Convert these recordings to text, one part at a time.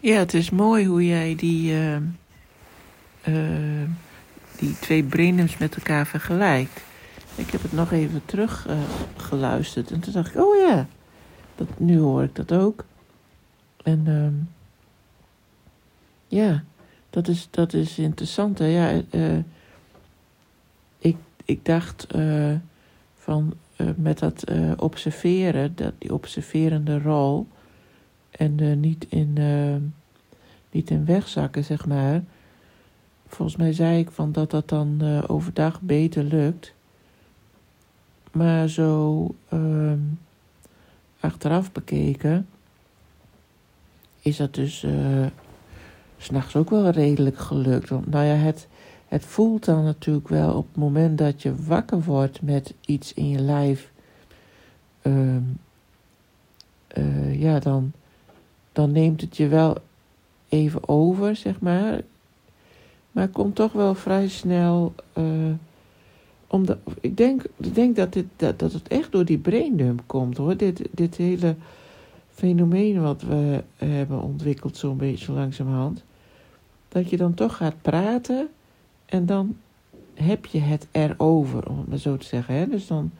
Ja, het is mooi hoe jij die, uh, uh, die twee brainums met elkaar vergelijkt. Ik heb het nog even terug uh, geluisterd en toen dacht ik, oh ja, dat, nu hoor ik dat ook. En ehm, ja, dat is, dat is interessant. Hè? Ja, ik, ik dacht van met dat observeren, dat, die observerende rol en uh, niet, in, uh, niet in wegzakken, zeg maar. Volgens mij zei ik van dat dat dan uh, overdag beter lukt. Maar zo ehm, achteraf bekeken is dat dus s'nachts ook wel redelijk gelukt. Want nou ja, het, het voelt dan natuurlijk wel op het moment dat je wakker wordt met iets in je lijf. Ehm, ja, dan dan neemt het je wel even over, zeg maar. Maar komt toch wel vrij snel. Uh, om de, ik, denk, ik denk dat, dit, dat, dat het echt door die braindump komt hoor. Dit, dit hele fenomeen wat we hebben ontwikkeld, zo'n beetje langzamerhand. Dat je dan toch gaat praten en dan heb je het erover, om het maar zo te zeggen. Hè? Dus dan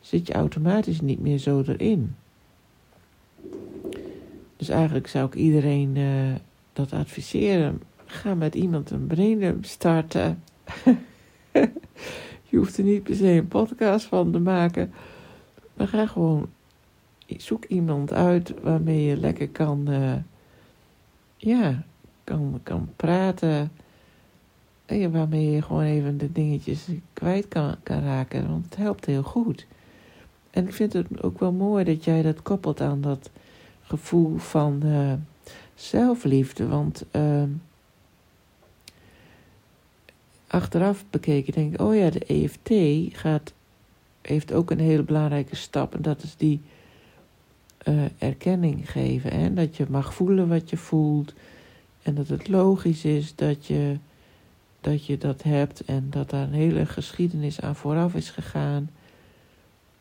zit je automatisch niet meer zo erin. Dus eigenlijk zou ik iedereen uh, dat adviseren. Ga met iemand een braindump starten. je hoeft er niet per se een podcast van te maken. Maar ga gewoon, zoek iemand uit waarmee je lekker kan, uh, ja, kan, kan praten. En waarmee je gewoon even de dingetjes kwijt kan, kan raken. Want het helpt heel goed. En ik vind het ook wel mooi dat jij dat koppelt aan dat gevoel van uh, zelfliefde. Want uh, achteraf bekeken denk ik, oh ja, de EFT gaat, heeft ook een hele belangrijke stap. En dat is die uh, erkenning geven. Hè? Dat je mag voelen wat je voelt. En dat het logisch is dat je, dat je dat hebt. En dat daar een hele geschiedenis aan vooraf is gegaan.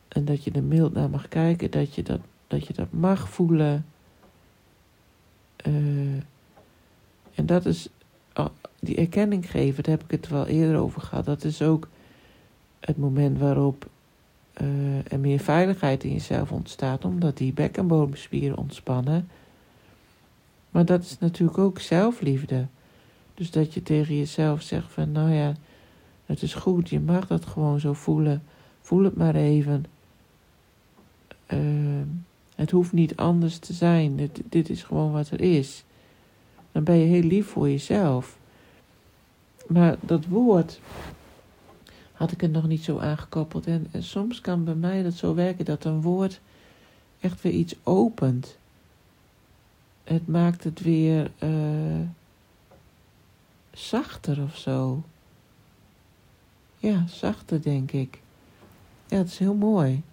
En dat je er mild naar mag kijken. Dat je dat dat je dat mag voelen. Uh, en dat is, oh, die erkenning geven, daar heb ik het wel eerder over gehad. Dat is ook het moment waarop uh, er meer veiligheid in jezelf ontstaat, omdat die bekkenbodemspieren ontspannen. Maar dat is natuurlijk ook zelfliefde. Dus dat je tegen jezelf zegt van, nou ja, het is goed, je mag dat gewoon zo voelen. Voel het maar even. Het hoeft niet anders te zijn. Dit, is gewoon wat er is. Dan ben je heel lief voor jezelf. Maar dat woord had ik er nog niet zo aangekoppeld. En, soms kan bij mij dat zo werken dat een woord echt weer iets opent. Het maakt het weer uh, zachter of zo. Ja, zachter denk ik. Ja, het is heel mooi.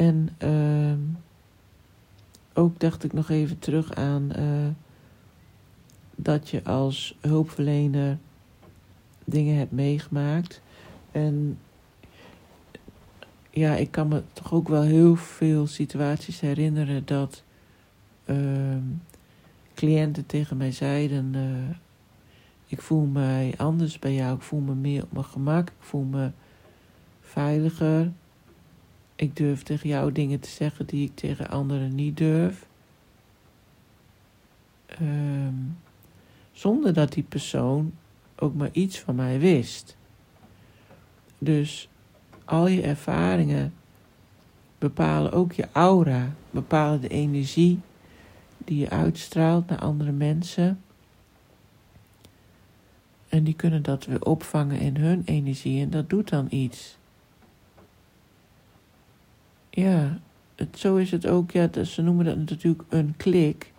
En uh, ook dacht ik nog even terug aan uh, dat je als hulpverlener dingen hebt meegemaakt. En ja, ik kan me toch ook wel heel veel situaties herinneren dat uh, cliënten tegen mij zeiden: uh, Ik voel mij anders bij jou, ik voel me meer op mijn gemak, ik voel me veiliger. Ik durf tegen jou dingen te zeggen die ik tegen anderen niet durf. Um, zonder dat die persoon ook maar iets van mij wist. Dus al je ervaringen bepalen ook je aura, bepalen de energie die je uitstraalt naar andere mensen. En die kunnen dat weer opvangen in hun energie en dat doet dan iets ja, het, zo is het ook. Ja, ze noemen dat natuurlijk een klik.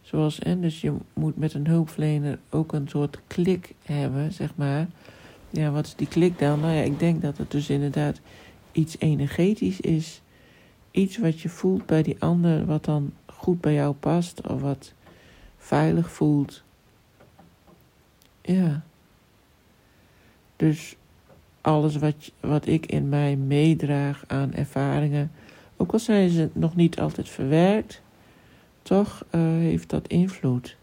Zoals, en dus je moet met een hulpverlener ook een soort klik hebben, zeg maar. Ja, wat is die klik dan? Nou ja, ik denk dat het dus inderdaad iets energetisch is. Iets wat je voelt bij die ander, wat dan goed bij jou past, of wat veilig voelt. Ja. Dus alles wat, wat ik in mij meedraag aan ervaringen, ook al zijn ze nog niet altijd verwerkt, toch uh, heeft dat invloed.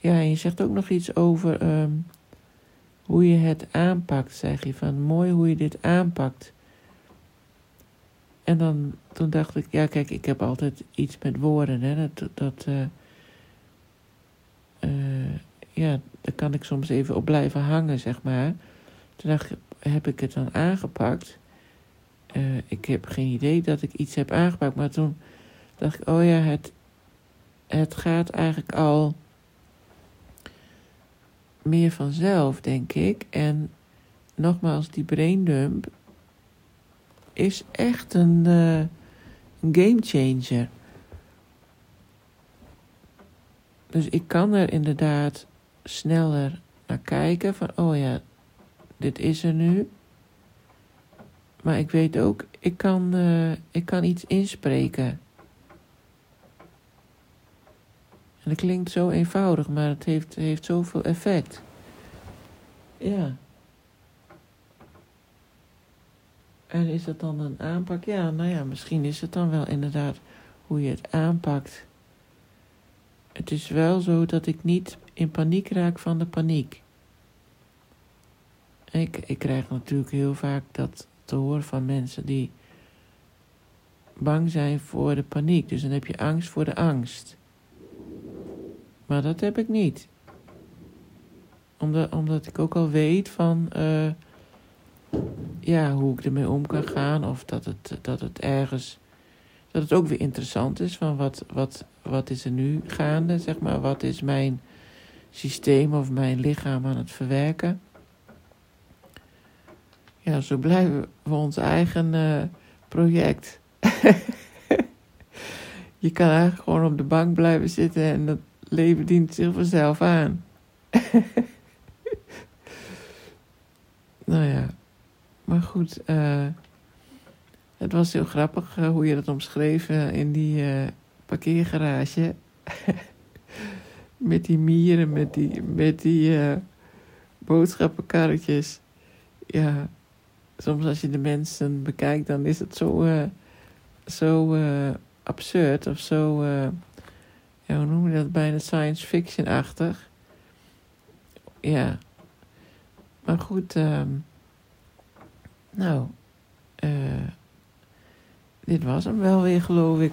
Ja, en je zegt ook nog iets over um, hoe je het aanpakt, zeg je. Van mooi hoe je dit aanpakt. En dan, toen dacht ik, ja kijk, ik heb altijd iets met woorden, hè. Dat, dat uh, ja, daar kan ik soms even op blijven hangen, zeg maar. Toen dacht heb ik het dan aangepakt? Uh, ik heb geen idee dat ik iets heb aangepakt, maar toen dacht ik, oh ja, het, het gaat eigenlijk al meer vanzelf, denk ik. En nogmaals, die braindump is echt een, een game changer. Dus ik kan er inderdaad sneller naar kijken van, oh ja, dit is er nu. Maar ik weet ook, ik kan, uh, ik kan iets inspreken. En dat klinkt zo eenvoudig, maar het heeft, heeft zoveel effect. Ja. En is dat dan een aanpak? Ja, nou ja, misschien is het dan wel inderdaad hoe je het aanpakt. Het is wel zo dat ik niet in paniek raak van de paniek. Ik, ik krijg natuurlijk heel vaak dat te horen van mensen die bang zijn voor de paniek. Dus dan heb je angst voor de angst. Maar dat heb ik niet. Omdat, omdat ik ook al weet van uh, ja, hoe ik ermee om kan gaan. Of dat het, dat het ergens. Dat het ook weer interessant is van wat, wat, wat is er nu gaande, zeg maar. Wat is mijn systeem of mijn lichaam aan het verwerken. Ja, zo blijven we ons eigen uh, project. je kan eigenlijk gewoon op de bank blijven zitten en dat leven dient zich vanzelf aan. nou ja, maar goed, uh, het was heel grappig uh, hoe je dat omschreef in die parkeergarage. met die mieren, met die, met die boodschappenkarretjes. Ja, soms als je de mensen bekijkt, dan is het zo, uh, zo uh, absurd of zo, uh, ja, hoe noem je dat, bijna science fiction-achtig. Ja. Maar goed, um, nou, dit was hem wel weer, geloof ik.